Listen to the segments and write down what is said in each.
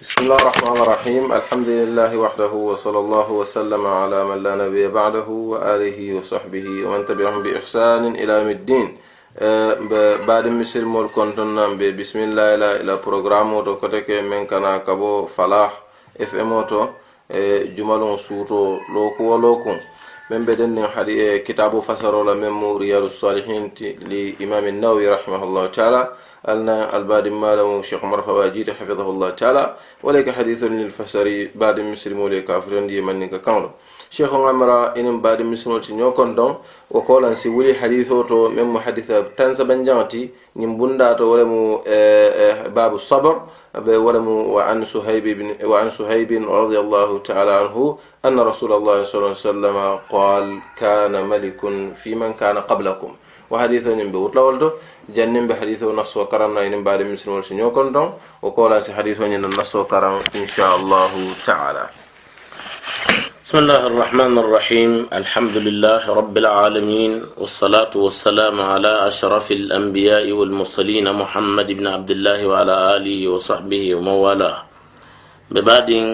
بسم الله الرحمن الرحيم الحمد لله وحده وصلى الله وسلم على من لا نبي بعده وآله وصحبه ومن تبعهم بإحسان إلى يوم الدين بعد مثل مول كنتنا بسم الله إلى إلى برنامج وكتك من كان كبو فلاح اف ام اوتو جمل سوتو لوكو ولوكو من بدن كتاب فسر من رياض الصالحين لإمام النووي رحمه الله تعالى. ألنا الباد مالو شيخ عمر فواجيت حفظه الله تعالى. ولك حديث للفسري بعد مسلم ولك كافرون دي من كاونو شيخ عمر إن بعد مسلم تنيو كوندون وقال سي ولي حديثه تو من محدث تنسى بنجانتي نمبوندا تو ولمو باب الصبر. ولمو وعن سهيب بن وعن سهيب رضي الله تعالى عنه أن رسول الله صلى الله عليه وسلم قال كان ملك في من كان قبلكم. وحديث نبي وطلولدو جنن بحديث نص وكرم إن بعد مسلم والسنيو كنتم وقال سي حديث نص وكرم إن شاء الله تعالى. بسم الله الرحمن الرحيم. الحمد لله رب العالمين والصلاة والسلام على أشرف الأنبياء والمرسلين محمد بن عبد الله وعلى آله وصحبه ومن والاه ببعدين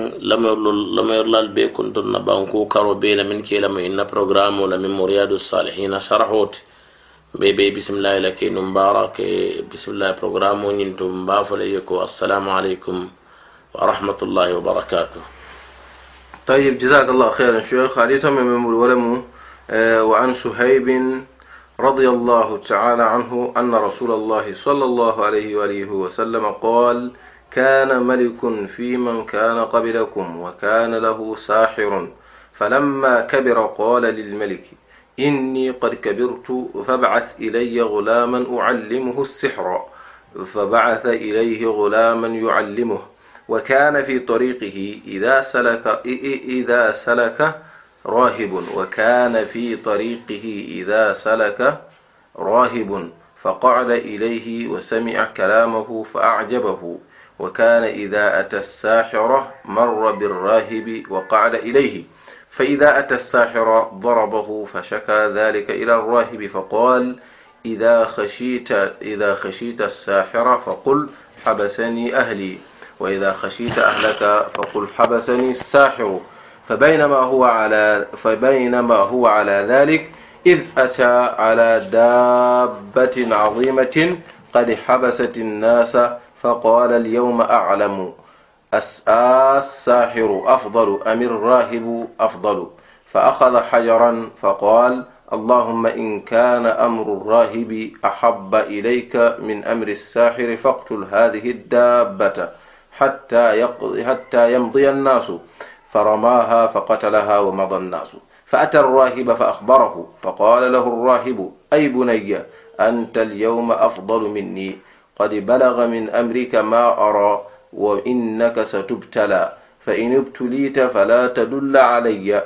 لم يرلل بكم تنبانكو كارو بين من كلام إن برنامج ولا من مرياد الصالحين شرحوت. بيبي بسم الله لك مبارك بسم الله برنامج نتم بافليكو. السلام عليكم ورحمة الله وبركاته. طيب جزاك الله خيرا شيخ. حديث من ولم آه، وعن سهيب رضي الله تعالى عنه أن رسول الله صلى الله عليه وآله وسلم قال كان ملك في من كان قبلكم وكان له ساحر فلما كبر قال للملك إني قد كبرت فابعث إلي غلاما أعلمه السحر فبعث إليه غلاما يعلمه. وكان في طريقه إذا سلك إذا سلك راهب. وكان في طريقه إذا سلك راهب. فقعد إليه وسمع كلامه فأعجبه. وكان إذا أتى الساحرة مر بالراهب وقعد إليه. فإذا أتى الساحر ضربه فشكى ذلك إلى الراهب فقال إذا خشيت إذا خشيت الساحر فقل حبسني أهلي. وإذا خشيت أهلك فقل حبسني الساحر. فبينما هو على فبينما هو على ذلك إذ أتى على دابة عظيمة قد حبست الناس فقال اليوم أعلم. الساحر أفضل أم الراهب أفضل؟ فأخذ حجرا فقال اللهم إن كان أمر الراهب أحب إليك من أمر الساحر فاقتل هذه الدابة. حتى, يقضي حتى يمضي الناس. فرماها فقتلها ومضى الناس. فأتى الراهب فأخبره فقال له الراهب أي بني أنت اليوم أفضل مني. قد بلغ من أمرك ما أرى وإنك ستبتلى. فإن ابتليت فلا تدل علي.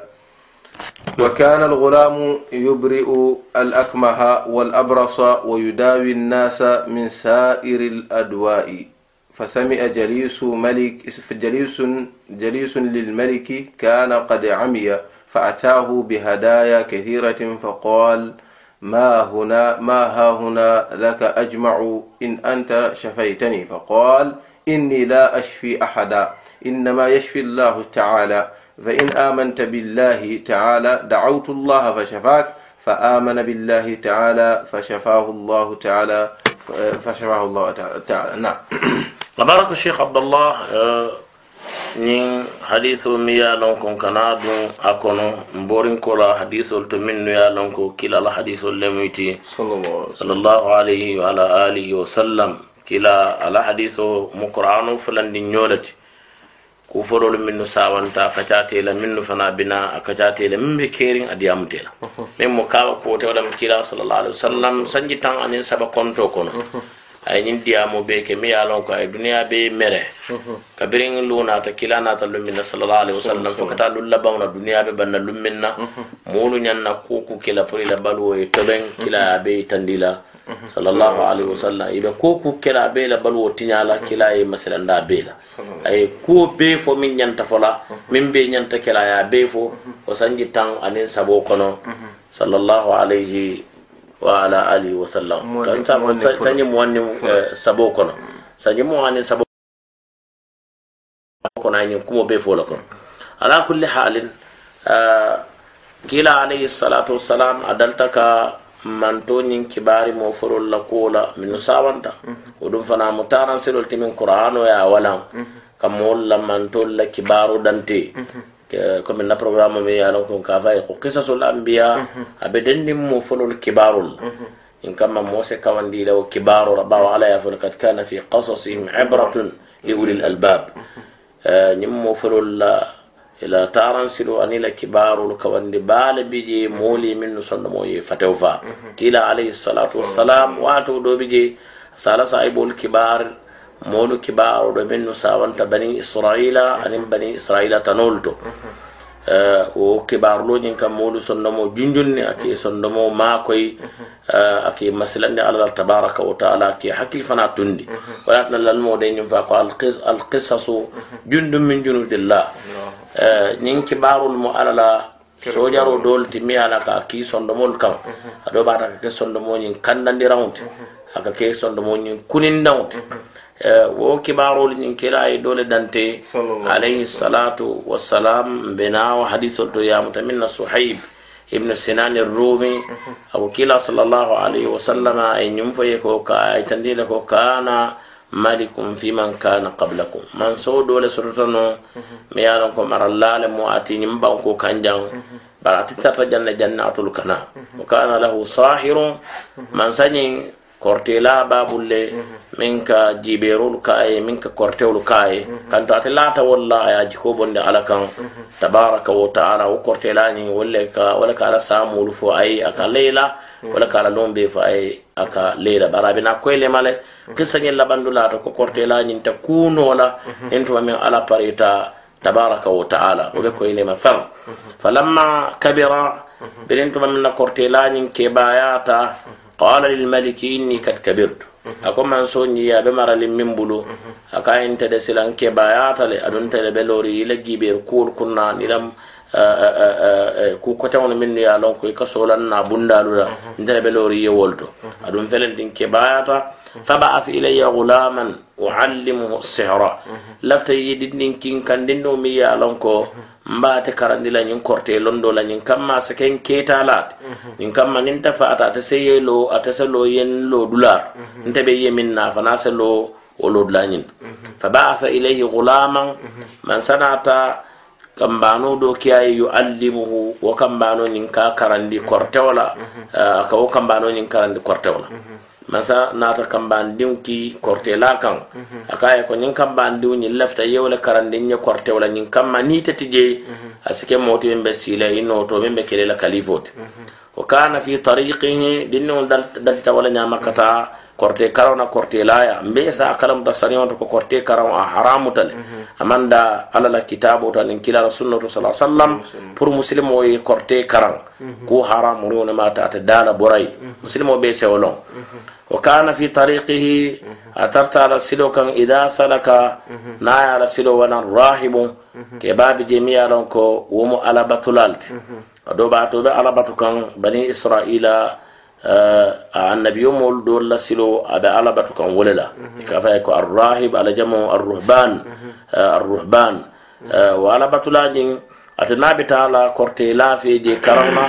وكان الغلام يبرئ الأكمه والأبرص ويداوي الناس من سائر الأدواء. فسمع جليس ملك جليس جليس للملك كان قد عمي فأتاه بهدايا كثيرة فقال ما هنا ما ها هنا لك أجمع إن أنت شفيتني. فقال إني لا أشفي أحدا إنما يشفي الله تعالى فإن آمنت بالله تعالى دعوت الله فشفاك فآمن بالله تعالى فشفاه الله تعالى فشفاه الله تعالى. نعم. بارك الشيخ عبد الله نين حديث ميا لونكم كنادو أكونو مبورين كولا حديث قلت من يا لونكو كلا الحديث اللي صلى الله عليه وعلى آله وسلم كلا على حديث مقرآن فلان دي نيولتي kuforolu minnu sawanta ka catela minnu fana bina a ka catela min be kerin a diyamutela min mo kawa wala mo kila sallallahu alaihi wasallam sanji tan anin saba konto kono ay ñin diyamo be ke mi ye lon ko ay duniya be mere. Uhuh. Kabirin lu nata kila nata lummin na sallallahu alaihi wasallam fo kata lulla na duniya be banna lummin na uhuh. mulu ñanna kuku kila pour ila baluwo ye toben uhuh. kila be tandila. Sallallahu alaihi wasallam. Ibe kuku kila be la baluwo tiñala kila ye masilanda be la. Ay kuwo be fo min ñanta fola min be ñanta kila ya be fo o sanji tan anin sabo kono. Sallallahu alaihi wa ala alihi wa sallam. Kan sa sanyi mu sabo kono. Sanye muwanni sabo kono añin kumo be fola kono. Ala kulli halin kila alayhi salatu wassalam adalta ka manto ñin kibari mo forol la kuwola minnu sawanta wo ɗum fana mo taransirol timin qur'ano ya walan. Ka mool la mantol la kibaru dante comme na programme mi yalon ko ka fay ko qisasul anbiya abe dendim mo folol kibarul in kama mose kawandi law kibaru rabba ala ya fol kat kana fi qasasihim ibratun li ulil albab ñim mo folol la ila taran silo ani la kibarul kawandi bala bije moli min sonno mo ye fatew fa kila alayhi salatu wassalam wato do bije sala saibul kibar مولو كبار ومن ساوانت بني إسرائيل عن بني إسرائيل تنولتو آه، و كبار لو جنك مولو سنمو جنجن أكي صنمو ما كوي آه، أكي مسلن على الله تبارك وتعالى أكي حكي فنا تندي. ويأتنا للمو دين ينفاق القصص, القصص جند من جنود الله. uh, نين كبار المو على الله sojaro dol ti mi ala ka ki sondo mol kam ado bata ke sondo mo ni kandandi raunt wo kibarol ñin kira ye dole dante alayhi salatu wassalam benawo hadisol to yamuta min na suhaib ibnu sinan rumi ako kila sallallahu alayhi wa sallama ay ñum foye ko ka ay tandile ko kana malikum fi man kana qablakum man so dole sototano mi yalon ko marallale mo ati ñim banko kanjang bara ati tarta janna jannatul kana wa kana lahu sahirun man sañi kortela babul le min mhm. ka jiberolu ka min ka kortewolu ka ye mhm. kanto ate laata wolla a jiko bonde ala kan mhm. tabaraka wa taala wo kortela wolle ka wala ka ala saamolu fo aye a ka leyla wala ka ala loŋ be fo aye a leyla bari a bena koye lema labandu laata ko kortela ñiŋ ta kuunoo la niŋ ala parita tabaraka wa taala wo be koye lema fer falamma kabira biriŋ tuma meŋ na kortela ñiŋ kebayata قال للملك إني قد كبرت أكو من سوني يا بمر من بلو أكا إنت دسلان كبايات لي أدون تلبلوري لجي بير كول كنا نلم ku koteŋo min ye a loŋ ko i ka solan na bundalu la ntele be loori ye wolto aduŋ felentin kebayata faba'ath ilayya gulaman uallimuhu sihra lafta ye dindin kinkandinno mi ye a loŋ ko mbaate karandila ñiŋ korte londo la ñiŋ kamma se ken keetalaate ñiŋ kamma niŋ ta faata ate se ye lo ate se lo yen lo dular. Nte be ye miŋ na fana se lo wo lo dula ñiŋ faba'atha ilayhi gulaman man sanata kambano do kiyaye yuallimuhu wo kambano ñiŋ ka karandi kortewo la ka wo kambano ñiŋ karandi kortewo la masa nata kambandiŋ ki kortela kaŋ. A ka ye ko ñiŋ kambandiŋ ñiŋ lafita yewo le karandiŋ ñe kortewo la ñiŋ kamma. Ni teti je a si ke mooti meŋ be siila i nooto meŋ be kele la kalifo ti. Wa kana fi tariqihi dinniŋo dalita wala ka kata korte karaw na korte laya. Mbe sa kalamuta sariyaŋoto ko korte karaw a haramuta le amanda alla la kitabo ta nin kilala sunnato sa sallam pour musilimo ye korte karaŋ ko haramuriŋo ne mata ate dala borayi musilimo be sewo loŋ wa kana fi tariqihi a ala silo kaŋ ida salaka na ye ala silo wanaŋ rahibun ke baabi je ko wo mu alabatulal ti a do baato be alabatu kaŋ bani israila Eh, annabiyo moolu doolu la silo a be alla batu kaŋ wo le la ka fa ko arrahib ala jamo arruhban. Eh, arruhban. Eh, wo alla batula ñiŋ ate naa bi taa la korte laafee je karaŋ na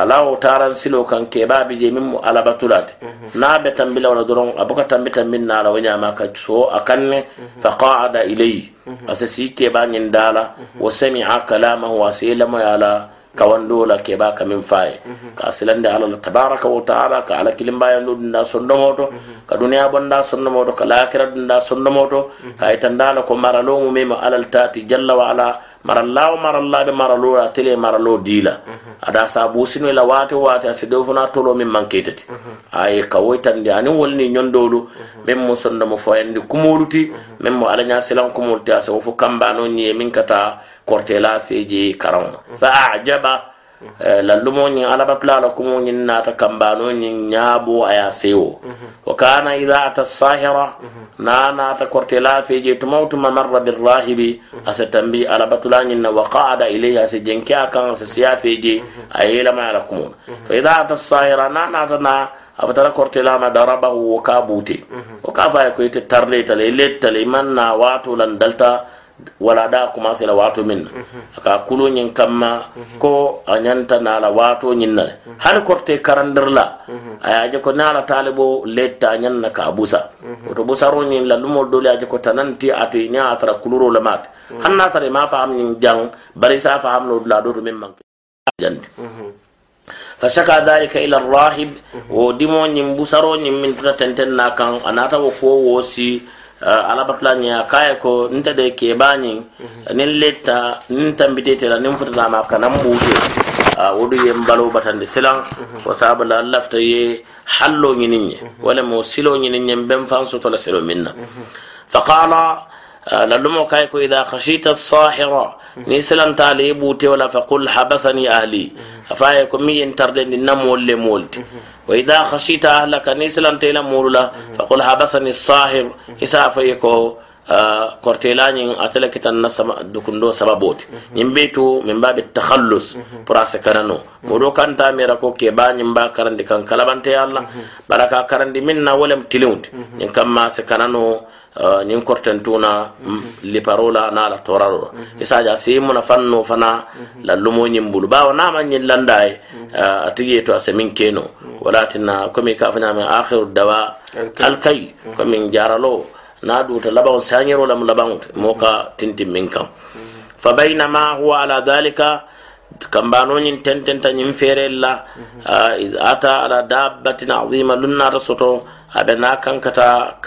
ala wo taaraŋ siloo kaŋ keebaa bi je miŋ mu alla batula ti naa be tambi la wo la doroŋ a buka tambi tambiŋ naa la wo ñaama ka soo a kaŋ ne fa qaada ilayi a se sii keebaa ñiŋ daa la. Wo samia kalamahu a se lamoya la selamoyala kawandola keɓa ka min faye ka silande alala tabaraka wa taala ka ala kilimbayandu ɗum sondomoto ka duniya bonda sondomoto ka lakira ɗa sondomoto ka itandala ko maralo mumima alal tati jalla wa ala marallao marallade maralo atele maralo dila. Mhm. Ada sabu sino la wate wate asido fana tolo min manketati mhm. ay kawoytande ani wolni nyondolu. Min mo sonda mo fayandi kumoluti mem mo mhm. alanya selan kumoluti asawo fo kambano nyi min kata kortela feji karam fa ajaba Eh, lallumo ñiŋ alabatula la kumo ñiŋ naata kambano ñiŋ ñaabo a ye sewo mhm. wa kana ida ata sahira mhm. na naata kortela feje tuma wo tuma marra birrahibi mhm. a tambi alabatula ñiŋ na wa qaada ilayhi a se jenke a se siya feje a ye yelema a fa ida ata sahira na na a fatara kortelama darabahu wo ka buute wa ka fa ye ko ite tarle tale ile tala na lan dalta wala da commencé la wato min aka kulo nyin kamma ko a ñanta nala wato ñin na hani korte karandir la aya je ko nala talibo letta ñanna ka busa woto busaro ñin la lumol dole aje ko tananti ati nya atara kuluro la mat hanna tare ma faham ñin jang bari sa faham no la do min man jandi فشكى ذلك إلى الراهب ودمو نمبسرو نمين تنتن ناكان أناتا وكو وسي alabatula ña kaye ko nta de kebañin nin letta nin tambitete la nin futanama kanan ɓuute wodu ye mbalo batande silan wo sabula lafta ye hallo ñinin ñe wala mo silo ñinin ñe ben fan sotola silo min na faqala ni silanta le bute wala faqul habasani ahli afaye ko mi entarde ni namol le molti wa ida khashita ahlaka ni silanta ila mulula faqul habasani sahir isa afaye ko kortelañin atele kitan na dukundo sababoti ñin be to min babe takhallus pour ase karano modo kanta mira ko ke ba ñin ba karandi kan kalabante yalla baraka karandi min na wolem tiliwti ñin kamma se kanano ñiŋ kortentuna liparola na la toraro. Isaja si muna fanno fana la lumo ñiŋ bulu bawo nama ñiŋ landa ye a tigi to a se miŋ keno. Walatinna komi ka fo ñaame akhiru dawa alkay komi jaralo na duta labaŋo sañiro lamu labaŋo te moo ka tintin miŋ kaŋ fa baynama huwa ala dhalika kambano ñiŋ tententa ñiŋ feerel la ata ala dabbatin azima lunnata soto abe na kankata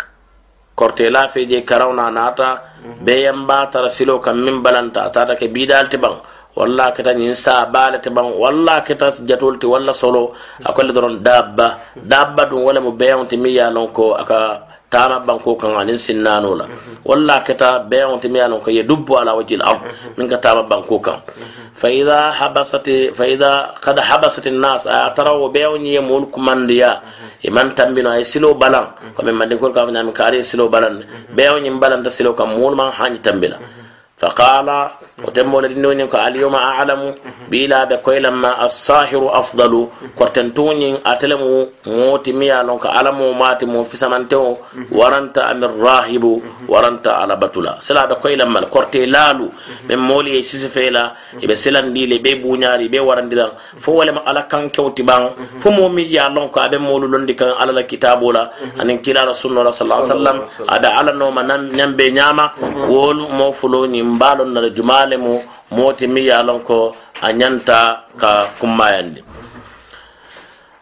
kortela fe je karawna nata be yamba tara silo kam min balanta tata ke bidal te bang. Walla keta ñin sa bale te bang walla keta jatol te walla solo akolle doron dabba. Dabba dum wala mo beyon te mi ya lon ko aka tama banko kan anin sinnano la walla keta beyon te mi ya lon ko ye dubbo ala wajil ard min ka tama banko kan fa idha habasat fa idha qad habasat an-nas ataraw beyon ye mul kumandiya iman tambino ay silo balan ko min mandin ko ka fanya min kare silo balan be o nyim balan ta silo kam mun man hanyi tambila faqala o temmole ɗinnoñin ko alyoma alamu ɓiila ɓe koylan assahiru afdalu korten tuñin atele mooti miya lon ko alamo maati mo fisamanteo waranta amin rahibu waranta ala batula sila ɓe korte laalu ɓen mooli e sisifeela eɓe silandile ɓe buñaari ɓe warandiran fo walema ala kan kewti ɓan fo momi lon ko aɓe moolu londi kan alala kitabola anin kilala sunnola sa sallam aɗa alanoma ñambe ñama wolu mo fuloni mbalon na jumale mu moti mi ye lon ko a ñanta ka kummayandi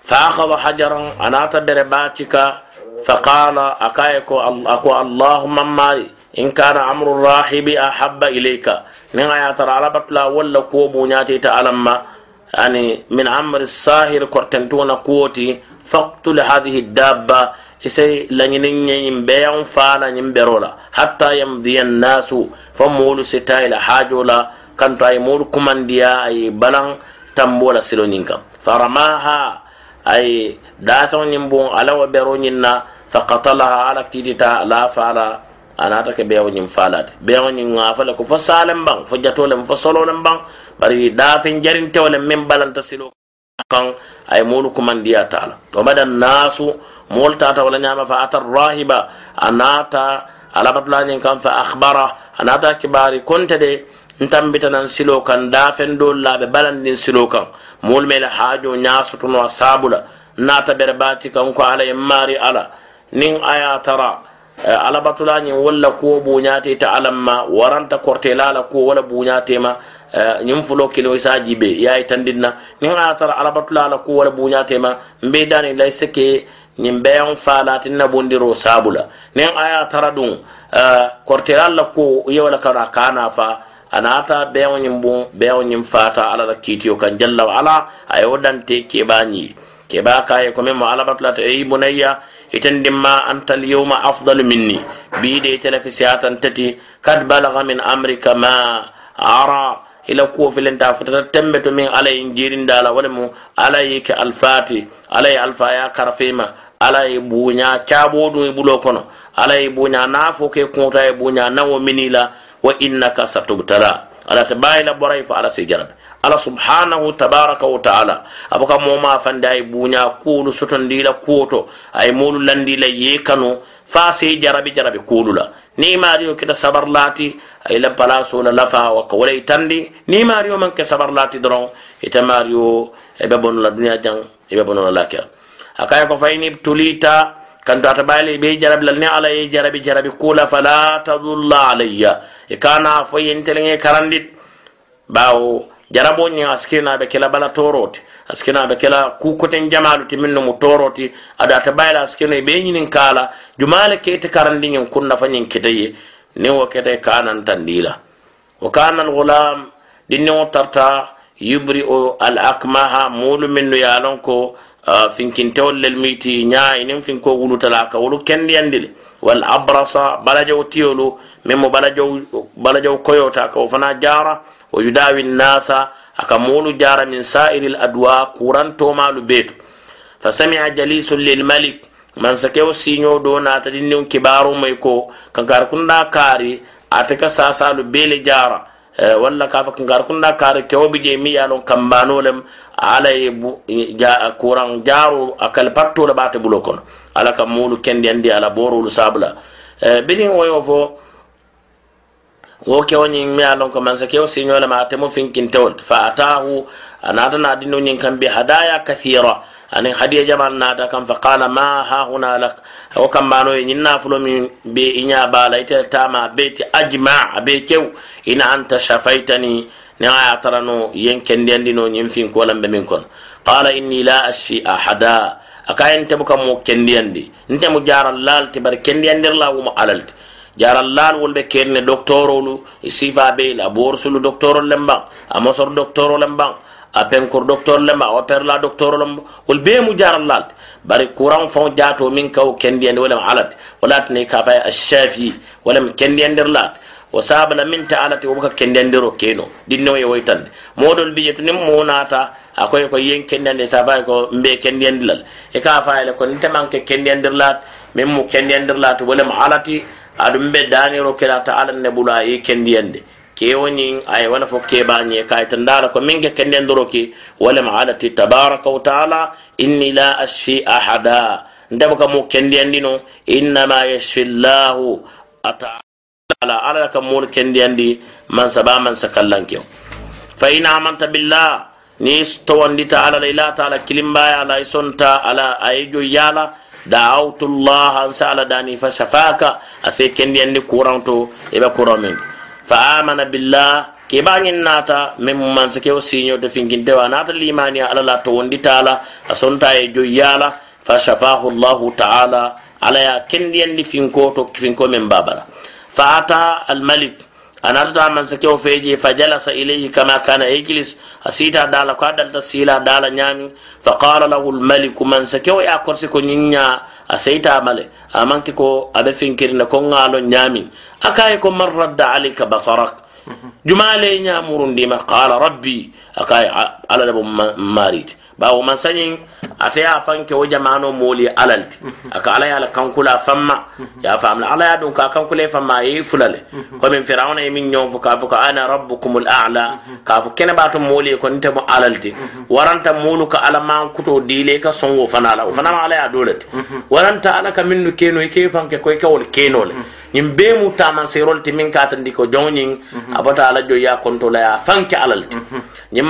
fa akhadha hajaran anata bere bacika fa qala akaye ko ako allahumma mari in kana amru rahibi ahabba ilayka nin aya tara alabatla walla kuwo buñati ta alamma yani min amri sahir kortentuna ise lañinin ye beyan fana ñin berola hatta yamdiya nnasu fo moolu sita hajola hajo la kanto aye moolu kumandiya ay balan tambo la silo ñin kam faramaha aye dasaŋo ñin bon ala wo bero ñin na fakatalaha ala kitita ala fala anata ke bewo ñin falati bewo ñin ŋafa le ko fo salem baŋ fo jato lem fo solo lem baŋ bari dafin jarintewo min balanta silo. kan ay molu kuman diya to madan nasu mol tata wala nyama fa atar rahiba anata alabatla nyin kan fa akhbara anata kibari konta de ntambita nan silo kan da fen do labe balandin silo kan. Mol mele hajo nyasu tuno sabula nata berbati kan ko ala mari ala. Nin aya tara eh, alabatla nyin walla ko bunyate ta alamma waranta korte lala ko wala bunyate ma ñiŋ fulo kiliŋo isa jibe ye a ye tandinna niŋ a tara alabatula la ku wala buñatema mbe dani la seke ñiŋ beyaŋ faalaati na bondiro saabu la niŋ a ye tara duŋ wala kana kana fa anata beyaŋo ñiŋ buŋ beyaŋo ñiŋ faata ala la kiitiyo kan jalla ala a ye wo dante keba ñii keba ka ye komi mo alabatula ta eyi bunayya itandimma anta alyawma afdalu minni. Biide de siyatan tati kad balaga min amrika ma ara ila kuwo filenta futata tembe to min ala ye jirindala wala mu ala ye ke alfati ala ye alfaya karafema ala ye buña cabo ɗum e bulo kono ala ye buña nafo ke kunta ye buña nawo minila wa innaka satubtala. Ala ta bayila boray fo ala se jarabe. Ala subhanahu tabaraka wa taala. Abaka moma fande ay buña kuulu sotondila kuwoto ay molu landila ye kanu fa se jarabi jarabi kuulula ni mario kita sabar lati ay la palaso la lafa wa ko wala tandi ni mario man ke sabar lati doron ita mario e be bonu la dunya jang e be bonu la lakira akaya ko fayni tulita kanto ata bayle be jarabi lal ni ala ye jarabi jarabi kula fala tadulla alayya e kana fo yentelenge karandit bawo jarabo ñiŋ be kela bala asikina be kela kukoten jamalu ti minnu mu toroti ada ata bayla asikino be ñinin kala jumale kete karandi ñiŋ kunna fa ñiŋ niŋ wo kete kanantandi la wo kana alghulam dinniŋo tarta yubri o al akmaha mulu minnu ye lon ko finkintewol lel miti ña inin finko wulutala ka wolu kendiyandi wal abrasa balajaw tiyolu min mo balajaw koyota ka wo fana jara wa yudawi nnasa aka molu jara min sa'iri l kurantomalu beetu fa samia lilmalik mansakewo siño do nata ɗinnin kibaru may ko kankar kunda kaari ate ka sasalu bele jara eh, walla kafa kankar kunda kaari kewoɓe je mi yalon kambanolem ja, kuran jaro akal pattole bate bulo kono ala kam molu kendi andi ala borolu sabla eh, birin woyo fo wo kewo ñiŋ mi ye a loŋ ko mansa kewo siño le ma ate mo finkintewol fa atahu a naata na dino ñiŋ kam be hadaya kathira aniŋ hadiya jamal naata kam fa qala ma hahuna lak wo kambano ye ñiŋ nafulo miŋ be i ña bala ite tama be ti ajma a be kew ina anta shafaitani niŋ a ye tara no yen kendiyandino ñiŋ finko lambe miŋ kono qala inni la ashfi ahada a ka ye nte buka mo kendiyandi nte mu jaral lal ti bari kendiyandir la wumo alal ti jarallal wolɓe kenne doctorolu sifa beyl a borsulu doctorol lemban a mosor doctorol lemban a penkor doctor lemba a perla doctor lemba wol be mu bari courant fon jato min kaw kendiyande wolem alat walatani ka fay ashafi wolem kendiyandir lat wo sabala min ta alati wo buka kendiyandiro keno dinno ye woytande modol bije to nim mo nata akoy ko yen kendiyande sa fay ko mbe kendiyandilal e ka fayle ko kendiyandir lat min mu kendiyandir lat alati aɗum ɓe daniro kelata ala nebula ye kendiyande kewoñin ay wala fo keɓañe kayta ndara ko min ke kendendoroki walema alati tabaraka wa taala inni la ashfi ahada. Ndeba ka mo kendiyandino innama yashfi llahu ataala ala ka mol kendiyandi man saba man sakallanke fa in amanta billah ni towandita ala la ila taala kilimbaya ala sonta ala da'awtu llaha an sala dani fa shafaka. Ase kendi andi kuranto e ba kuramin. Fa amana billah ke bañin o min mansa fingin de wa. Nata limani ala la towonditala a sonta e joyyala fa shafahu llahu taala ala ya kendiyandi finko to finko mem babala. Fa ata almalik anarta man sakewo feeje fa jalasa ilayhi kama kana yajlis a siita dala ko adalta sila dala ñaami fa qala lahu lmaliku man sakewo ya korsi ko ñiña a seytamale amanke ko aɓe finkirine ko ŋaalo ñaami akaye ko man radda alayka basarak jumale ñamurundima qala rabbi akaye ala lebo mariti bawo masañin ate a fanke wo jamano moolu ye ala le ti. A ka ala ye kankula famma. Ye a faamla ala ye dun kankula famma a ye fula le komin firawuna min ñoŋ fo ka fo ana rabbukum l ala. Ka fo kene baato moolu ye ko nte mo ala waranta moolu ka ala man kuto diile ka soŋ wo fana la. Wo fana ma ala ye a waranta ala ka minnu keno i ke fanke ko i ka keno le. Ñiŋ bee mu taamanseerolu ti miŋ ka tandi ko joŋ ñiŋ ala joyi ye a konto fanke ala le ti. Ñiŋ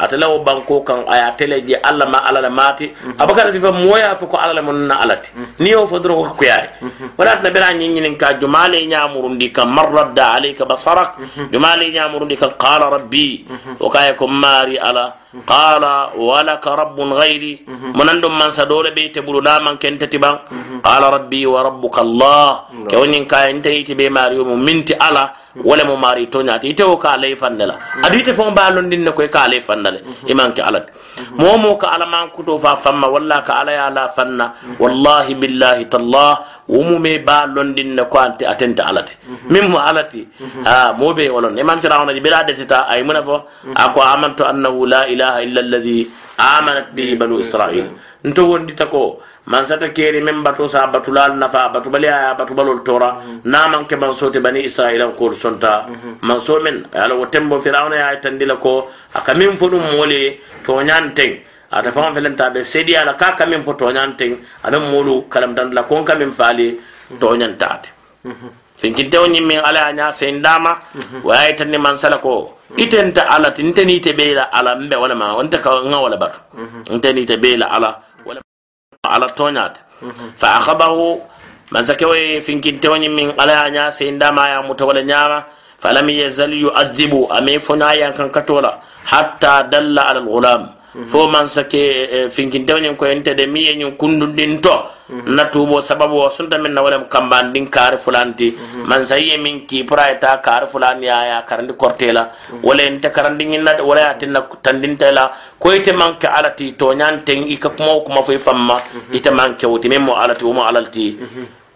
atala wo banko kan aya tele je alla ma ala la mati abakar fi fa moya fi ko ala la mun na alati ni yo fodro ko yaay wala ta bira nyi nyi ka jumale nyamurundi kan marradda alayka basarak jumale nyamurundi kan qala rabbi wa kay ko mari ala قال ولك رب غيري. منند من سدول بيت بلو نام كنت تبان. قال ربي وربك الله. كوني كا أنت يتبي ماريو منت على ولا مماري تونات يتو كا لي فندلا أدي تفون بالون دين كوي كا لي فندلا إمانك على مومو كا على مان كتو فا فما. ولا كا على لا فن والله بالله تالله. ومومي بالون دين كو أنت أتنت على ميمو على آه موبي ولون. أمان فرعون بلا دتا أي منفو أكو امنت أنه لا إله illa alladhi amanat bihi banu israil. Nto wondita ko man sata keri men bato sa batulal nafa batubali aya batubalol tora na man ke man sote bani israila ko sonta. Man so men ala wo tembo firawna ya tandila ko aka min fodum mole to nyanteng ata fama felenta be sedi ala ka ka min fo nyanteng adam molu kalam tan la kon ka min fali to nyantate finkintewo ñimmin ala a ña sen dama wayaytanni man sala ko itenta ala ti ntenite ɓeyla ala mbe walama onte ka ŋa wala batu ntenite ɓeyla ala wala ala toñate fa akhabahu man sakewo ye finkintewo ñimmin ala a ña sen dama ya muta wala ñama falam yazal yuadibu ame fona yankan katola hatta dalla ala alghulam fo man sake finkintewñin ko entede mi ye ñin kundundin to na tubo sababu o sunta min na walem kambandin kaari fulanti man sa yiye min ki pura eta kaari fulani ya ya karandi kortela wala ente karandi ñinna wala ya tinna tandintela ko ite manke alati to ñanten ika kuma kuma fo famma ite manke wuti min mo alati wo mo alalti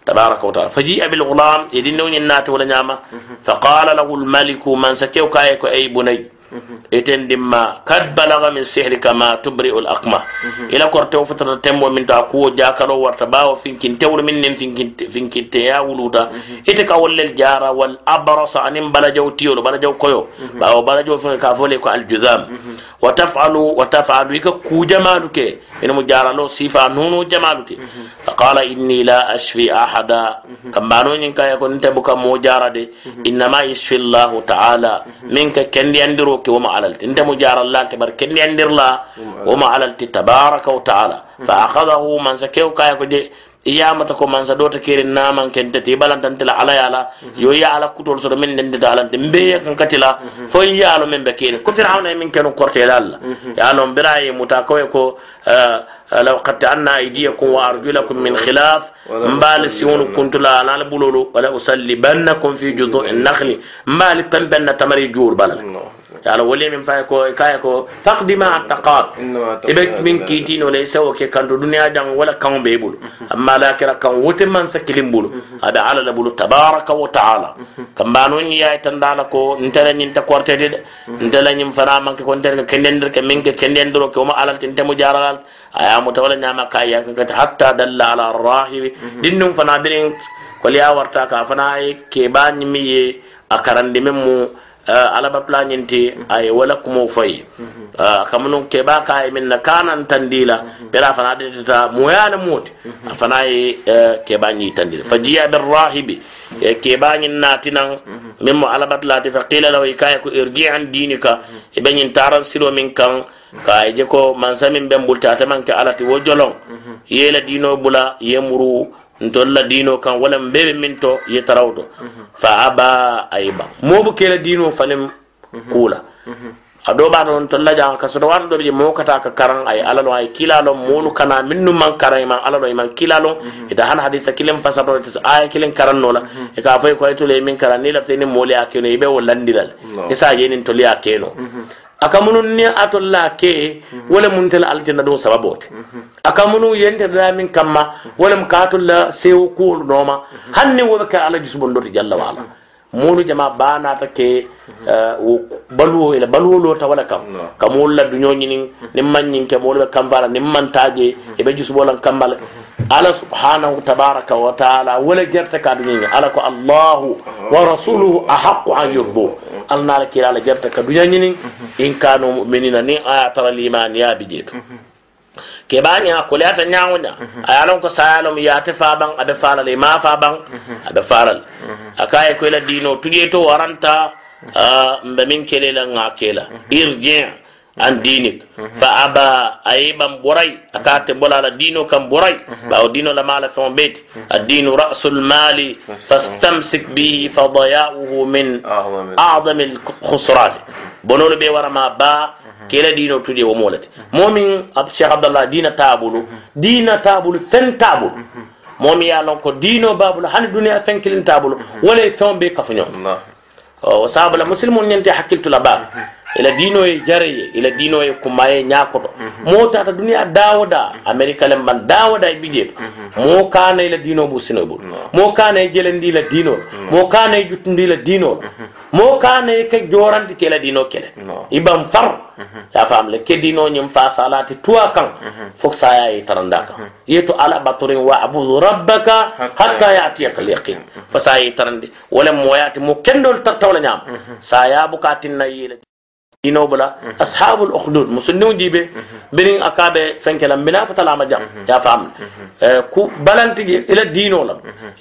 تبارك وتعالى فجيء بالغلام يدين نات ولا نعمة فقال له الملك من سكيو كايك أي بني eten dimma kad balaga min sihrika ma tubri'u al aqma ila korte futata tembo min ta kuwo jakalo warta bawo finkin tewru min nen finkin finkin te ya wuluta ite ka wallel jara wal abrasa anim bala jaw tiyolo bala jaw koyo bawo bala jaw fin ka fole ko al juzam wa taf'alu wa taf'alu ka ku jamalu ke ina mu jara lo sifa nunu jamalu ke fa qala inni la ashfi ahada kambano nyin kaya ko nte buka mo jara de inna ma yashfi allah ta'ala minka kendi andiro ke woma alalti nte mu jarallante bar kendi andirla woma alalti tabaraka wa taala fa akhadahu man sakew kaya ko de iyamata ko mansa dota keri naman kentati balantantila ala yala yo ya ala kutol soto min dendita alante mbeya kan katila fo yalo men be keri ko firawna min kenu kortela alla yalo biraye muta koy ko law qatta'anna aydiyakum wa arjulakum min khilaf mbali siwonu kuntula ala bululu wala usallibannakum fi judu'in nakhli mbali pembenna tamari jur balal على ولي من فاي كو كاي كو فقد ما اتقاب إبك من كيتين وليس وك كان دنيا جان ولا كان بيبول أما لا كرا كان وت من سكلم بول هذا على بول تبارك وتعالى. كما نون يا تندال كو. إنت لا نتا كورتي دي إنت لا نيم فرا مانك كو انت كندندر كمنك كندندر كو ما إنت مجارال أيا متولا نياما كاي حتى دل على الراهب. دينم فنا بين كوليا ورتا كافنا إيه كي با نيمي ا Eh, alaba plañinti aye wala kumo fayi eh, kamunum keɓa kaye min na kanantandila pera fana adetata moyana moti. Afana ye eh, keɓañi tandila. Fa jiya be rahibi. Keɓañin natinan min mo alabatlati fa qila law kaye ko irji an dinika eɓeñin taran silo min kan. Kaye je ko mansa min ɓen ɓulta atamanke alati wo jolon yela dino bula yemuru ntolla dino kan wala mbebe min to ye tarawto fa aba ayba mobu kela dino fanim kula a do ba don tolla jang ka so wato do je mo kata ka karan ay alalo ay kilalo molu kana minnu man karan man alalo man kilalo ida han hadisa kilen fasado ay kilen karan nola e ka fay ko ay to le min karan ni lafte ni moli akeno ibe wolandilal isa yenin to li akeno aka munu ni atolla ke wala mun tel aljanna do sababote. Akamunu yente da min kamma wala mun katolla sew ko noma hanni wo ka ala jusbon do jalla wala mulu jama bana ta ke wo baluwo ila baluwo lo ta wala kam. Kamul la dunyo ni nim man nyin ke mulu kam fara nim man taje e be jusbolan kambal ala subhanahu tabaraka wa taala wala jarta ka duñañe ala ko allahu wa rasuluhu ahaqu an yurdu. Alna ala kila ala jarta ka duñañinin in kanu muminina nin aya tara ya jeetu ke baña ko lata nyaawna ayalon ko sayalom yate faban ma fa ban ada aɓe falal akaye koyla dino tuƴe to waranta ah, mbe min kelela ngakela an dinik fa aba ayiban burai akate bolala dino kan burai bawo dino la mala fon beti ad-dinu ra'sul mali fastamsik bihi fa daya'uhu min a'zam al-khusran bonolo be warama ba kela dino tudi wo molati momin ab cheikh abdallah dina tabulu dina tabulu fen tabulu momi ya lon ko dino babulu hani duniya fen kilin tabulu wala fen be kafunyo o sabala muslimun nyante hakiltu la ba ila dino ye jare ye ila dino ye kuma ye ñakoto mo tata duniya dawoda america le ban dawoda e bijeto mo kana ila dino bu sino bu mo kana e jelendi ila dino mo kana e juttundi ila dino mo kana e ke joranti ke ila dino kele. Ibam far. Ya fam le ke dino nyum fa salati tuwa kan fok saya e taranda ka. Yeto ala baturin wa abudu rabbaka hatta yatiyaka yaqin fa saya e tarandi. Wala mo yati mo kendol tartawla nyam saya bukatin nayi yele dino bula ashabul ukhdud musunniw jibe binin akabe fenkela mina fatala ma jam ya fam ku balanti ila dino la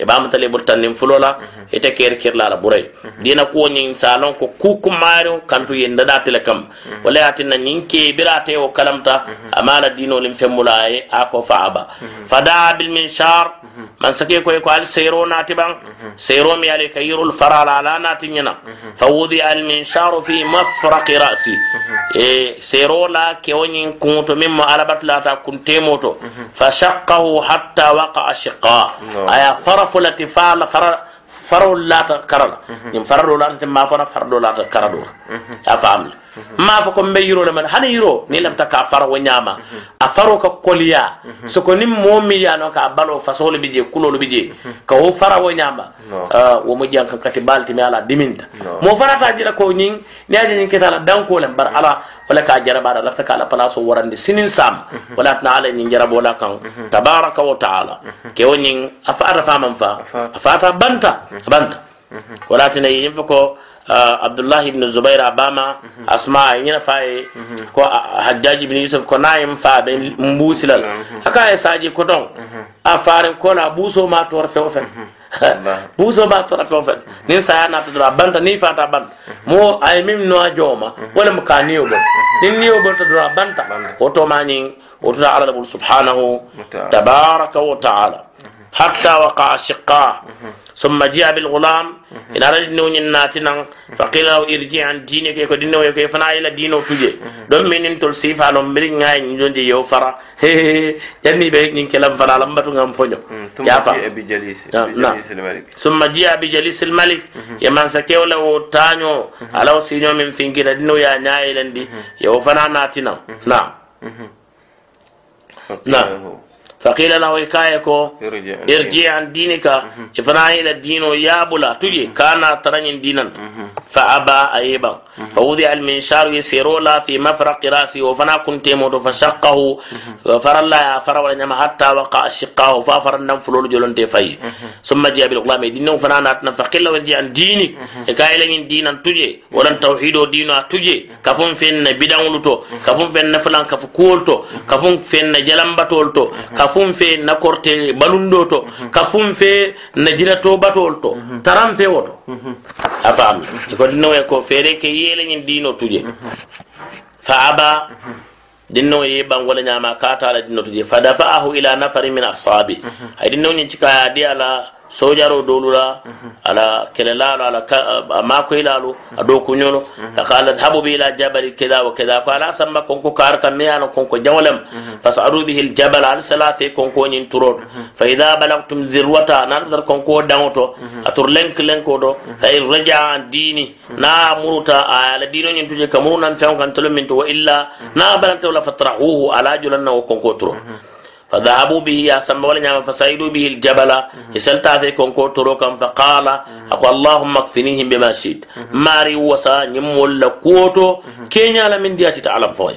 e ba mutale bultan nim fulola ite ker ker la buray dina ko nyin salon ko ku ku maru kantu yenda da tele kam wala yatin na nyin ke birate o kalamta amala dino lim femulaye ako faaba fada bil minshar man sake ko ko al sayro natiban sayro mi ale kayrul farala la natinyana fawudi al minshar fi mafraq ra'si e sayro la ke woni kunto mimma alabat la ta kuntemoto fa shaqqahu hatta waqa shiqa aya farafulati fala fara farol lata karala ñim farado lata ma fana fardo lata karado ya famle ma fo ko mbe yiro le man hani yiro ni lafta ka faro wo nyama. A faro ka koliya so ko nim momi ya no ka balo fasole bije kulolo bije. Ka wo fara wo nyama wo mo janka kati balti mi ala diminta. Mo fara ta jira ko nyin ni aje nyin ketala danko le bar ala wala ka jaraba da lafta ka ala palaso warande sinin sam wala tna ala nyin jarabo la kan tabaraka wa taala. Ke wo nyin afa arafa man fa afa ta banta. Banta. Wala tna yin fa ko abdullahi ibn zubair abama mm -hmm. asma ñina faye ko hajjaj ibn yusuf ko nayim fa be mbusilal aka e saji ko don mm a faren kola buso ma tor fe ofen. Buso ma tor fe ofen. Nin saya nata to banta ni fata banta. Mo ay mim no joma. Mm -hmm. wala mo ka niyo bo nin niyo bo to banta. O to ma ni o to ala subhanahu tabaraka wa ta'ala. Hatta waqa shiqqa ثم جاء بالغلام. إن أراد دينو ناتنا فقيل له ارجع عن دينك. يكو دينو يكو فنا إلى دينو تجي. دم من انتو السيف على مبرين غاي نجون دي يو فرا. يعني بيك نين كلام فرا. لما تنغم فنو ثم جاء بجليس. بجليس الملك. ثم جاء بجليس الملك. يمان سكيو له تانيو. على سينيو من فينكي دينو يا ناي لندي. يو فنا ناتنا نعم. نعم. فقيل له كايكو ارجع عن دينك. إفنا إلى الدين يا بلا تجي كان ترن دينا. فأبى أيبا. فوضع المنشار يسيرو لا في مفرق راسي. وفنا كنت موت فشقه. فر الله فر ولا حتى وقع شقه ففر النم فلول جلون تفاي ثم جاء بالغلام دين فنا ناتنا فقيل له ارجع عن دينك. كاي لين دينا تجي. ولن توحيد دين تجي. كفون فين بدان لتو كفون فين فلان كفو كولتو كفون فين جلمبتولتو كفون fun fe na korte balundo to mhm. ka fun fe na jina to batol to mhm. taran fe woto. Mhm. A faami iko dinnowo ko feere ke yeeleñin diino tuje. Fa aba dinnowo ye bangola ñama katala diino tuje. Fa dafa'ahu ila nafarin min ashabi ay dinnowo ñin cikaya di ala sojaro dolula ala kelelalo ala makoylalu a do kuñolo faqala adhabu bi ila jabali keda wa keda ko ala samba konko kar kam me ala konko jawlem fasaru bihi aljabal al salafi konko nyin turot fa idha balagtum dhirwata nadar konko dangoto atur lenk lenko do fa in raja an dini na muruta ala dino nyin tuje kamuru nan fen kan tolo min to wa illa na balanta wala fatrahuhu ala julanna konko turot فذهبوا به يا سما ولا نعم فسيدوا به الجبل يسلتا في كونكو تروكم فقال أقول اللهم اكفنيهم بما شئت ماري وسا نمول كوتو كينيا لمن دياتي تعلم فوي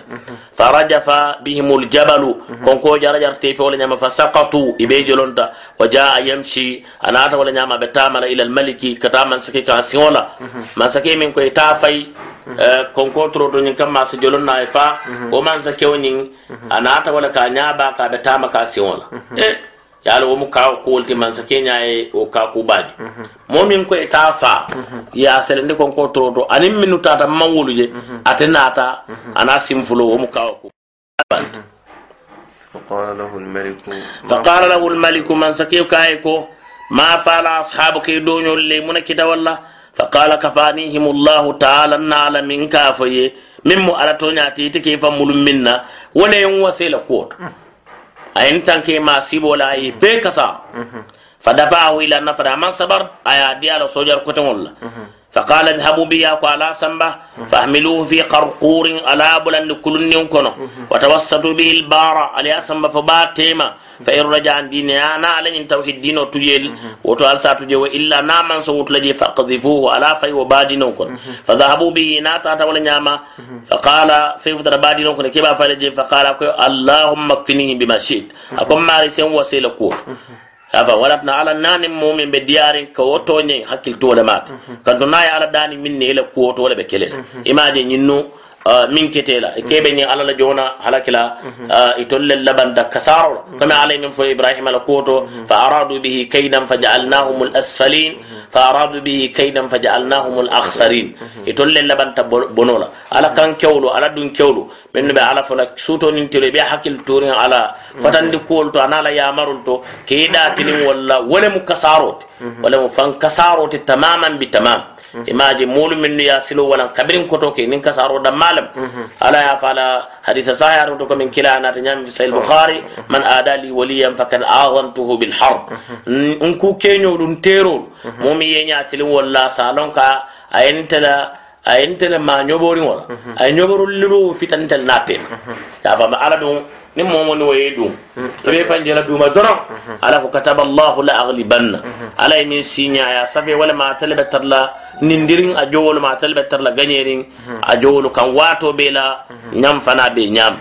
فرجف بهم الجبل كونكو جرى جرتي في ولا نعم فسقطوا إبيجلونتا وجاء يمشي أنا أتا ولا نعم بتامل إلى الملك كتامن سكي كاسيولا من سكي من كوي تافي konko toroto ñin kam masa jolon na fa o man sa kew ñin anata wala ka ñaba ka be tama ka siwon la e yala wo mu ka ko wolti man sa kenya e o ka ku baji mo min ko eta fa ya selende konko toroto anim minu tata mawulu je atenata ana simfulo wo mu ka ku فقال له الملك فقال له الملك من سكيو كايكو ما فعل أصحابك دون اللي من كده والله فقال كفانيهم الله تعالى نعلم من كافي مم على تونياتي تكيف مول منا ولا يوم وسيل قوت أين تنكي ما سيبو لا بكسا فدفعه إلى النفر. من صبر أيا ديالو سوجر كتم الله فقال اذهبوا بي على سنبه فاحملوه في قرقور على بلند كل كنو وتوسطوا به البار على سنبه فباتيما. فإن رجع عن دين أنا على إن توحيد دينه تجيل. وتوال ساتجي وإلا نامن صوت لجي فقذفوه على في وبادينو كن فذهبوا به ناتا ولا نعمة فقال في فترة بادينو كن كيف فلجي فقال اللهم اكفنيه بما شئت. أكم ماري سين وسيلة كور. afa wala tana ala nani mumin be diyarin ka woto nye hakkil tole mata mhm. kanto naye ala dani minni ila kuwoto wala be kelele. Mhm. Imaje min ketela e kebe ni ala la jona halakila itolle labanda kasaro kama alay min fo ibrahim ala koto fa aradu bihi kaydan faj'alnahum al asfalin fa aradu bihi kaydan faj'alnahum al akhsarin itolle labanta bonola ala kan kewlu ala dun kewlu min be ala fola tele be hakil turin ala fatandi kol to anala yamarul to keda tinin walla wala mu kasarot wala mu fan kasarot tamaman bi tamam imaji mulu minnu ya silo wala kabirin koto ke nin kasaro da malam ala ya fala hadisa sahih to ko min kila na tanyam fi sahih bukhari man adali waliyan fakad aghantuhu bil harb un ku kenyo dun tero mumi yenya tilin walla salon ka ayentala ayentala ma nyobori wala ay nyoboru liru fitantel naten ya fa ala dun ni momo ni waye dum be fanjela duma doron ala ko kataba allah la aghlibanna ala min sinya ya safe wala ma talaba tarla nindirin a jowolu ma talaba tarla ganyerin a jowolu kan wato be la nyam fana be nyam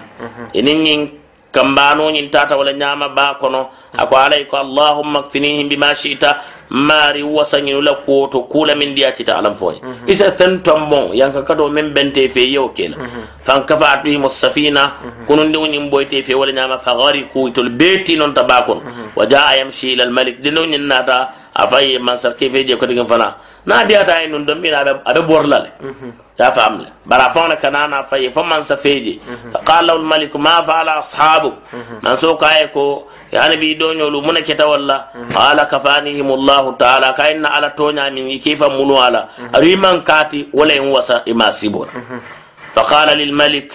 inin yin kambano nyin tata wala ñama ba kono ako alay ko allahumma kfinihim bima shi'ta. Mari wasañinu la kuwoto kula min diya cita alam foye. Isa fen tombon yanka kato min bente fe yewo kela. Fan kafa atuhim safina kunundi ñin boyte fe wala ñama fa gariku itol beti non tabakon wa jaa yamshi ila almalik dino ñin a fa ye mansar kefe je digin fana. Na diyata e ay nun don mina abe borla le mhm. ya fam le bara fa na kana na fa ye fa feje fa qala al malik ma fa ala ashabu mhm. manso kaye ko yani bi do nyolu mun keta walla? Mhm. Qala kafanihim allah ta'ala ka inna ala tonya min kifa munu ala ari man kati wala in wasa e imasibur فقال للملك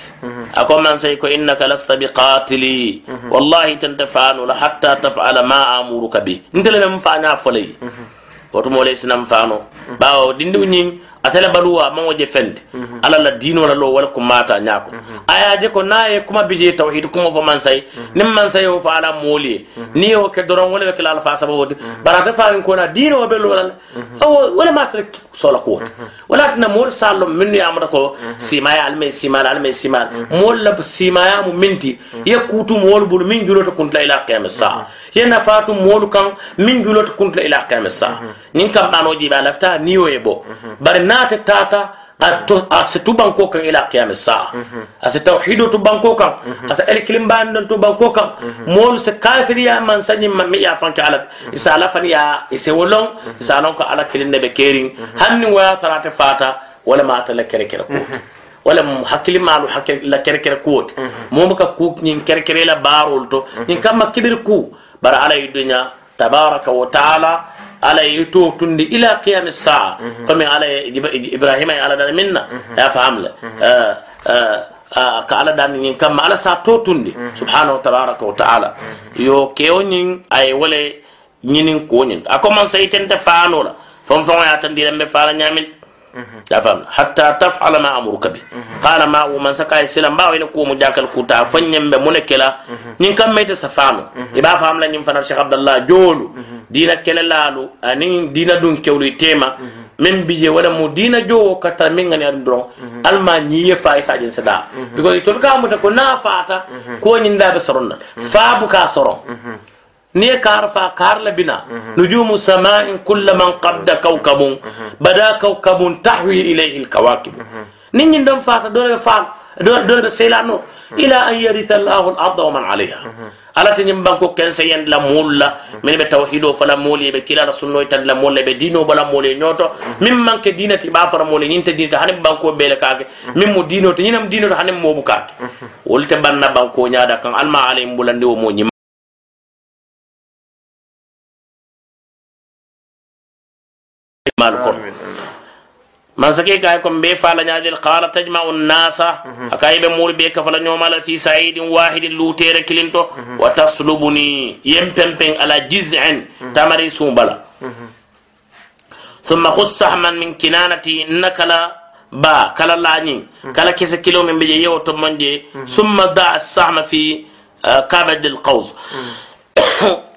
أكو من سيكو إنك لست بقاتلي. والله تنتفعن حتى تفعل ما آمرك به. إنت لم فعنا فلي. وتمولي سنم فانو bawo dindi nyin atela baluwa man waje fende mhm. ala la dino la lo wala ko mata nyako mhm. aya je ko naye kuma bije tawhid kuma fo man say mhm. nim man say o fa ala moli ni o ke doron wala ke la fa sababu barata fa ko na dino be lo wala. O wala ma fa sola ko wala moolu mor sallo minnu ya amata ko simaya alme simal alme simal mol la simaya mu minti. Ye kutu mol bulu min julota kuntla ila qiyamis sa. Ye nafatu mol kan min julota kuntla ila qiyamis sa. Nin kam banoji ba lafta ni o yebo. Bari naate tata ase tu banko kan ila qiyam saa. Ase tawhido tu banko kan. Ase el kilimban tu banko kan. Mol se kafiri ya man sanyi mammi ya fanka ala isa ala faniya ise wolon isa non ko ala kilin be kerin hanni wa tarate fata wala ma ta la kere kere ko wala hakkili maalu la kere kere ko mo ka ku ñin kere kere la barol to. Ñin kam makibir ku bara ala yudunya tabaraka wa taala ala yuto tundi ila qiyam as-sa'a comme ala ibrahima ala dan minna ya fahamla ka ala dan nyin kam ala sa to tundi subhanahu tabaraka wa ta'ala yo kewo nyin ay wala nyinin ko nyin akoma sai tente fanola fon fon ya tan dilambe fara nyamin تفهم حتى تفعل ما امرك به قال ما ومن سكا سلام با وين كوم جاكل كوتا فنيم be munekela nin kam mete safano iba fam la nim fanar cheikh abdallah jolu dina kelelaalu ani dina dun kewlu tema mhm. men bije wala mu dina jowo kata men ngani adun dron. Mhm. Alma ni ye fa isa jin sada mhm. because to ka muta ko na fata ko nyin da soronna fa bu ka soron. Ni kar fa kar la bina. Nujumu sama'in kullaman qabda kawkabun. Bada kawkabun tahwi ilayhi alkawakib ni nyin dan fata dole fa dole be selano ila an yaritha allah al-ardha wa man 'alayha alati ñiŋ banko kense yen la mulla. Min be tawhido fala moolu be kila kilala sunnoy tandi la moolu be diino bala moolu nyoto. Min manke dinati ba diina ti baa fara te diinata hani banko bee le min mo miŋ mu diino te to hani mo kaa ke wolu te banna banko ñaada kan alma ala ye wo mo ñim kono. Sake kay ko be fala nyaadil qala tajma'u an-nasa akay be mur be ka fala nyomala fi sa'idin wahidin lutere kilinto wa taslubuni yempempen ala jiz'in tamari sumbala thumma khus sahman min kinanati nakala ba kala lani kala kese kilo min be yewo to manje thumma da as-sahma fi kabad al-qaws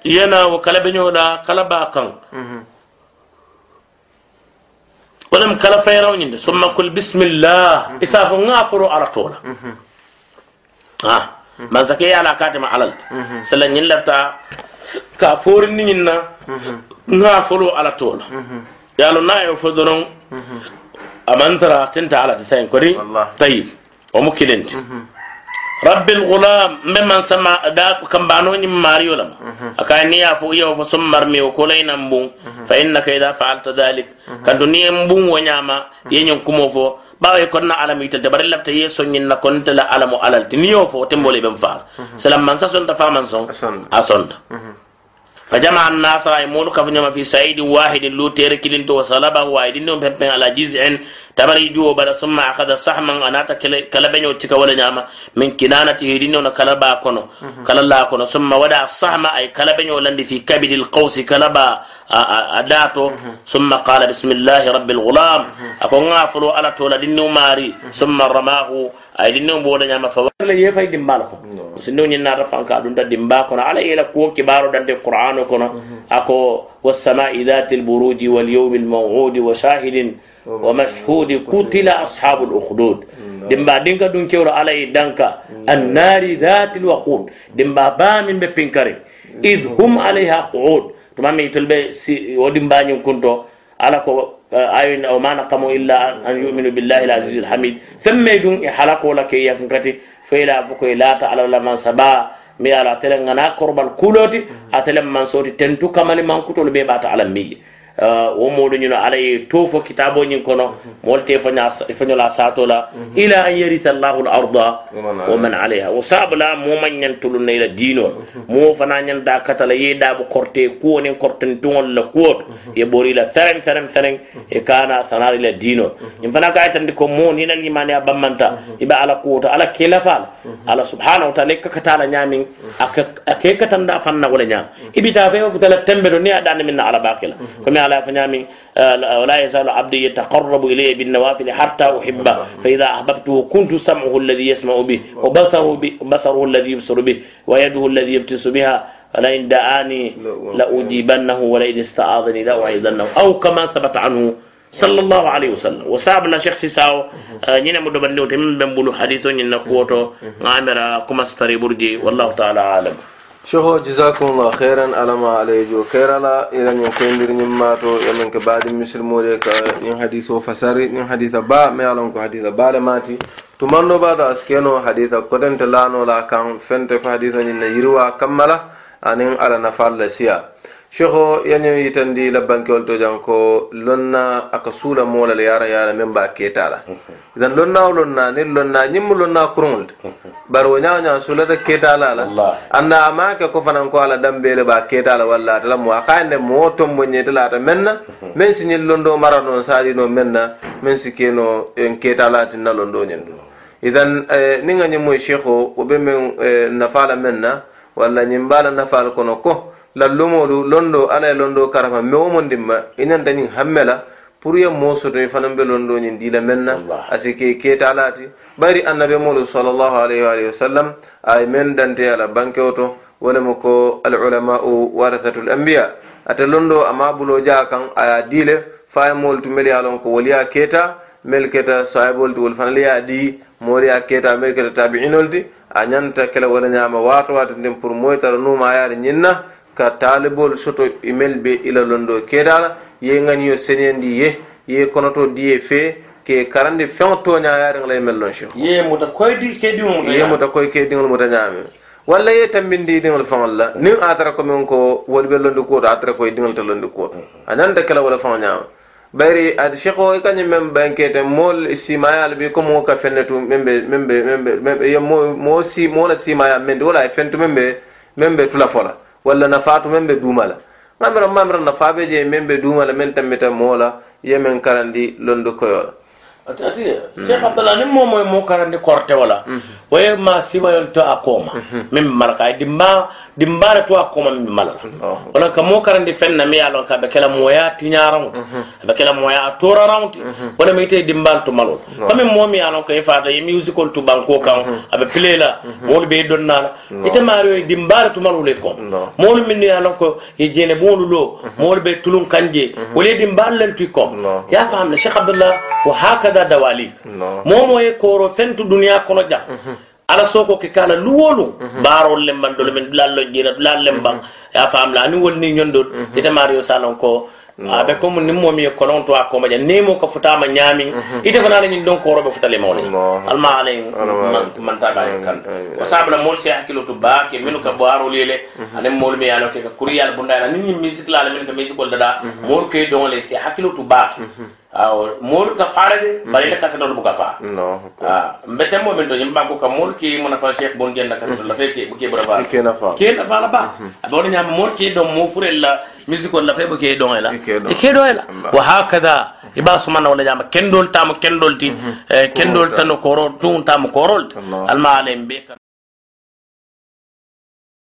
yana wa kala be nyola kala ba kan ولم كلا فيرون ثم كل بسم الله. إساف غافر على طول ها ما زكي على كاتم على سلن يلفتا كافور نينا غافر على طول يا لو نايو فدرون أمانترا تنت على تسين كوري. طيب. ومو كلنتي رب الغلام ممن سما دا كمبانو ني ماريو لما اكاني يافو يو فسم مرمي وكولين مبون فانك اذا فعلت ذلك كان دنيا مبون ونياما ينيون كومو فو bawa ko na alamu itel te bari lafta ye sonyin na kon tala alamu alal ti niyo fo tembole ben faal salam man sa son ta fa man son asonda فجمع الناس أي مولو كفنما في سعيد واحد لو تيرك لنتو وصلبه واحد نوم بمبن على جزء تبري جو بلا ثم أخذ سحما أناتا كلبني وتكا ولا نعمة من كنانة هيدين كلبا كونو. كلا كونو. ثم ودع السحما أي كلبني ولندي في كبد القوس كلبا أداتو. ثم قال بسم الله رب الغلام. أكو غافلو على تولا دينو ماري ثم رماه أي دينو بولا نعمة فولا يفاي دمبالكم سنو نينا رفان كادون دمبا على إلى كو كبارو دندي القرآن كونو أكو والسماء ذات البروج واليوم الموعود وشاهد ومشهود قتل أصحاب الأخدود دمبا دينكا دون كيورو على دانكا النار ذات الوقود دمبا بامن ببنكري إذ هم عليها قعود تمام يتلبي ودمبا كنتو على كو ayin o mana kamo illa an yuminu billahi alaziz alhamid femme dun e halako la ke yankati feyla fuko lata ala la man saba mi ala tele ngana korbal kuloti atele man soti tentu kamani man kutol be bata ala miye wo moɗo ñino ala ye to fo kitabo ñin kono molte foñola satola ila an yarisa llahu l arda wa man alayha wo sabla moma ñantolu nayla dinol mo fana ñanta katala ye daɓo korte kuwonin korten tuŋol la kuwoto ye ɓorila fereng fereng fereng e kana sanari la dinol ñin fana ka aytandi ko mo ninal ñimani a bammanta iɓe ala kuwoto ala kelafala ala subhanahu wa taala e kakatala ñamin ake katanda fanna wala ñam ibita fe kutala tembe do ni aɗani minna ala bakila komi على فنامي ولا يزال عبدي يتقرب إلي بالنوافل حتى أحبه. فإذا أحببته كنت سمعه الذي يسمع به وبصره, بصره الذي يبصر به ويده الذي يبتس بها ولئن دعاني لأجيبنه ولئن استعاذني لأعيذنه. أو كما ثبت عنه صلى الله عليه وسلم. وسابنا شيخ ساو نينا مدو بندو تمن بمبلو حديثو نينا كوتو غامرا كما ستري برجي والله تعالى عالم شهو جزاكم الله خيرا على ما عليه جو خيرا لا إلى أن يكون دير نماتو يمن كبعد مثل مولك ين حديث فساري ين حديث با ما يعلم حديث با لماتي تمانو بعد أسكنو حديث قدن تلانو لا كان فنت حديث ين يروا كملا أنين على نفال لسيا shekho yani yitandi la bankewol to jan ko lonna aka suula moola le yara yara men ba keta la idan lonna o lonna ni lonna ñimmu lonna kuruŋol te bari wo ñawo ñaw suulata keta la la anda a maa ke ko fanan ko ala dambeele ba ketala walla ata la mo a ka moo tombo ñeete la ata men na men si ñin londo mara noon saadino men na men si keno en keta la tinna londo ñen du idan e, ni nga ñimmoy shekho wo be men e, nafaala men na walla ñim baala nafaal kono ko lallumolu londo ala ye londo karama mewo mondinma i nanta ñiŋ hamme la pour ye moo soto i e fanaŋ be londo ñiŋ dii meŋ na a si ke keta laati ti annabi molu salallahu alayhi wa sallam a ye meŋ danteya la bankewo to wo lemu ko alulamau warathatul anbiya. Ate londo a ma bulo jaa kaŋ a ye a dii ye moolu tu melu ye a loŋ ko wolu ye a melu keta sahibolu ti wolu fanaŋ le ye a dii moolu ye a melu keta tabiinolu ti a ñanta kela wala ñaama waato waati ndin pour moyi tara nuuma a ye ari ñiŋ na ka taalibol soto imel be ila londo. Kedala ye ŋaniyo senendi ye ye konoto diye fe ke karandi feŋo toñayaariŋ la imel mel lon cheikh. Ye muta ye koy kediŋol muta ñaame. Walla ye tambindi diŋol faŋol la niŋ a tara ko wolu be londi kuwoto a tara koye diŋol te londi kuwoto a ñanta kela wala faŋo ñaama bayri ad cheikh o kañum meŋ bankete mool simayal bi comme wo ka fennetu membe membe membe be mo mo si mo la simaya meŋ wala fentu membe membe tula fo la walla nafaatu meŋ be duuma la. Mamira mamira nafaa be je meŋ be duuma la meŋ tambita moo la ye meŋ karandi londo koyo la. Ati ati cheikh abdallah ni moy moo karandi korte wala waye ma siwayol to a kooma min mhm. be mala dimba dimbaara to a kooma min be mala oh, ka moo karandi fenna mi ye mhm. mhm. a ka be kela mooya tiñaraŋo ti a be kela mooya a toraraŋo ti wala ma ite dimbaalu to malo moo mi ye a loŋ ko i faata ye musikol to banko kaŋ a be la moolu be i ite maario ye dimbaale to malo le kom moolu minnu ye a loŋ ko ye jeene loo moolu be tulu kanje. Wala ye dimbaalu len tuy kom. Ye a faam cheikh wa hakada dawalik. Moo ye kooro fentu to kono jam ala soko ke kala luwolu. Barol lemban dole men lallo jina dulallem lemban ya fam la ni wolni nyondol ita mario salon ko abe comme ni momi e kolon to akoma ja. Nemo ko futama nyami. Ite fana ni don ko robe futale mawle alma alay man ta bay kan. wa sabla mol se hakilo to ba ke minu ka baro lele ane mol mi yalo ke ka kuriyal bunda ni ni musique la min ka musique ko dada mol ke don le se hakilo to ba aw moolu ka faara de bari ita kasetol buka faa mbete mhm. mo min to yimba ko ka moolu ki mona fa cheikh bon genna kasetol la fe ke buke bura ba ke na fa ke na fa la ba aba wona nyam molu ke do mo fure la musique la fe buke do la ke do. La wa hakada iba sumana wala nyam kendol tam kendol ti mhm. eh, kendol tan koro tun tam korol. Alma alembe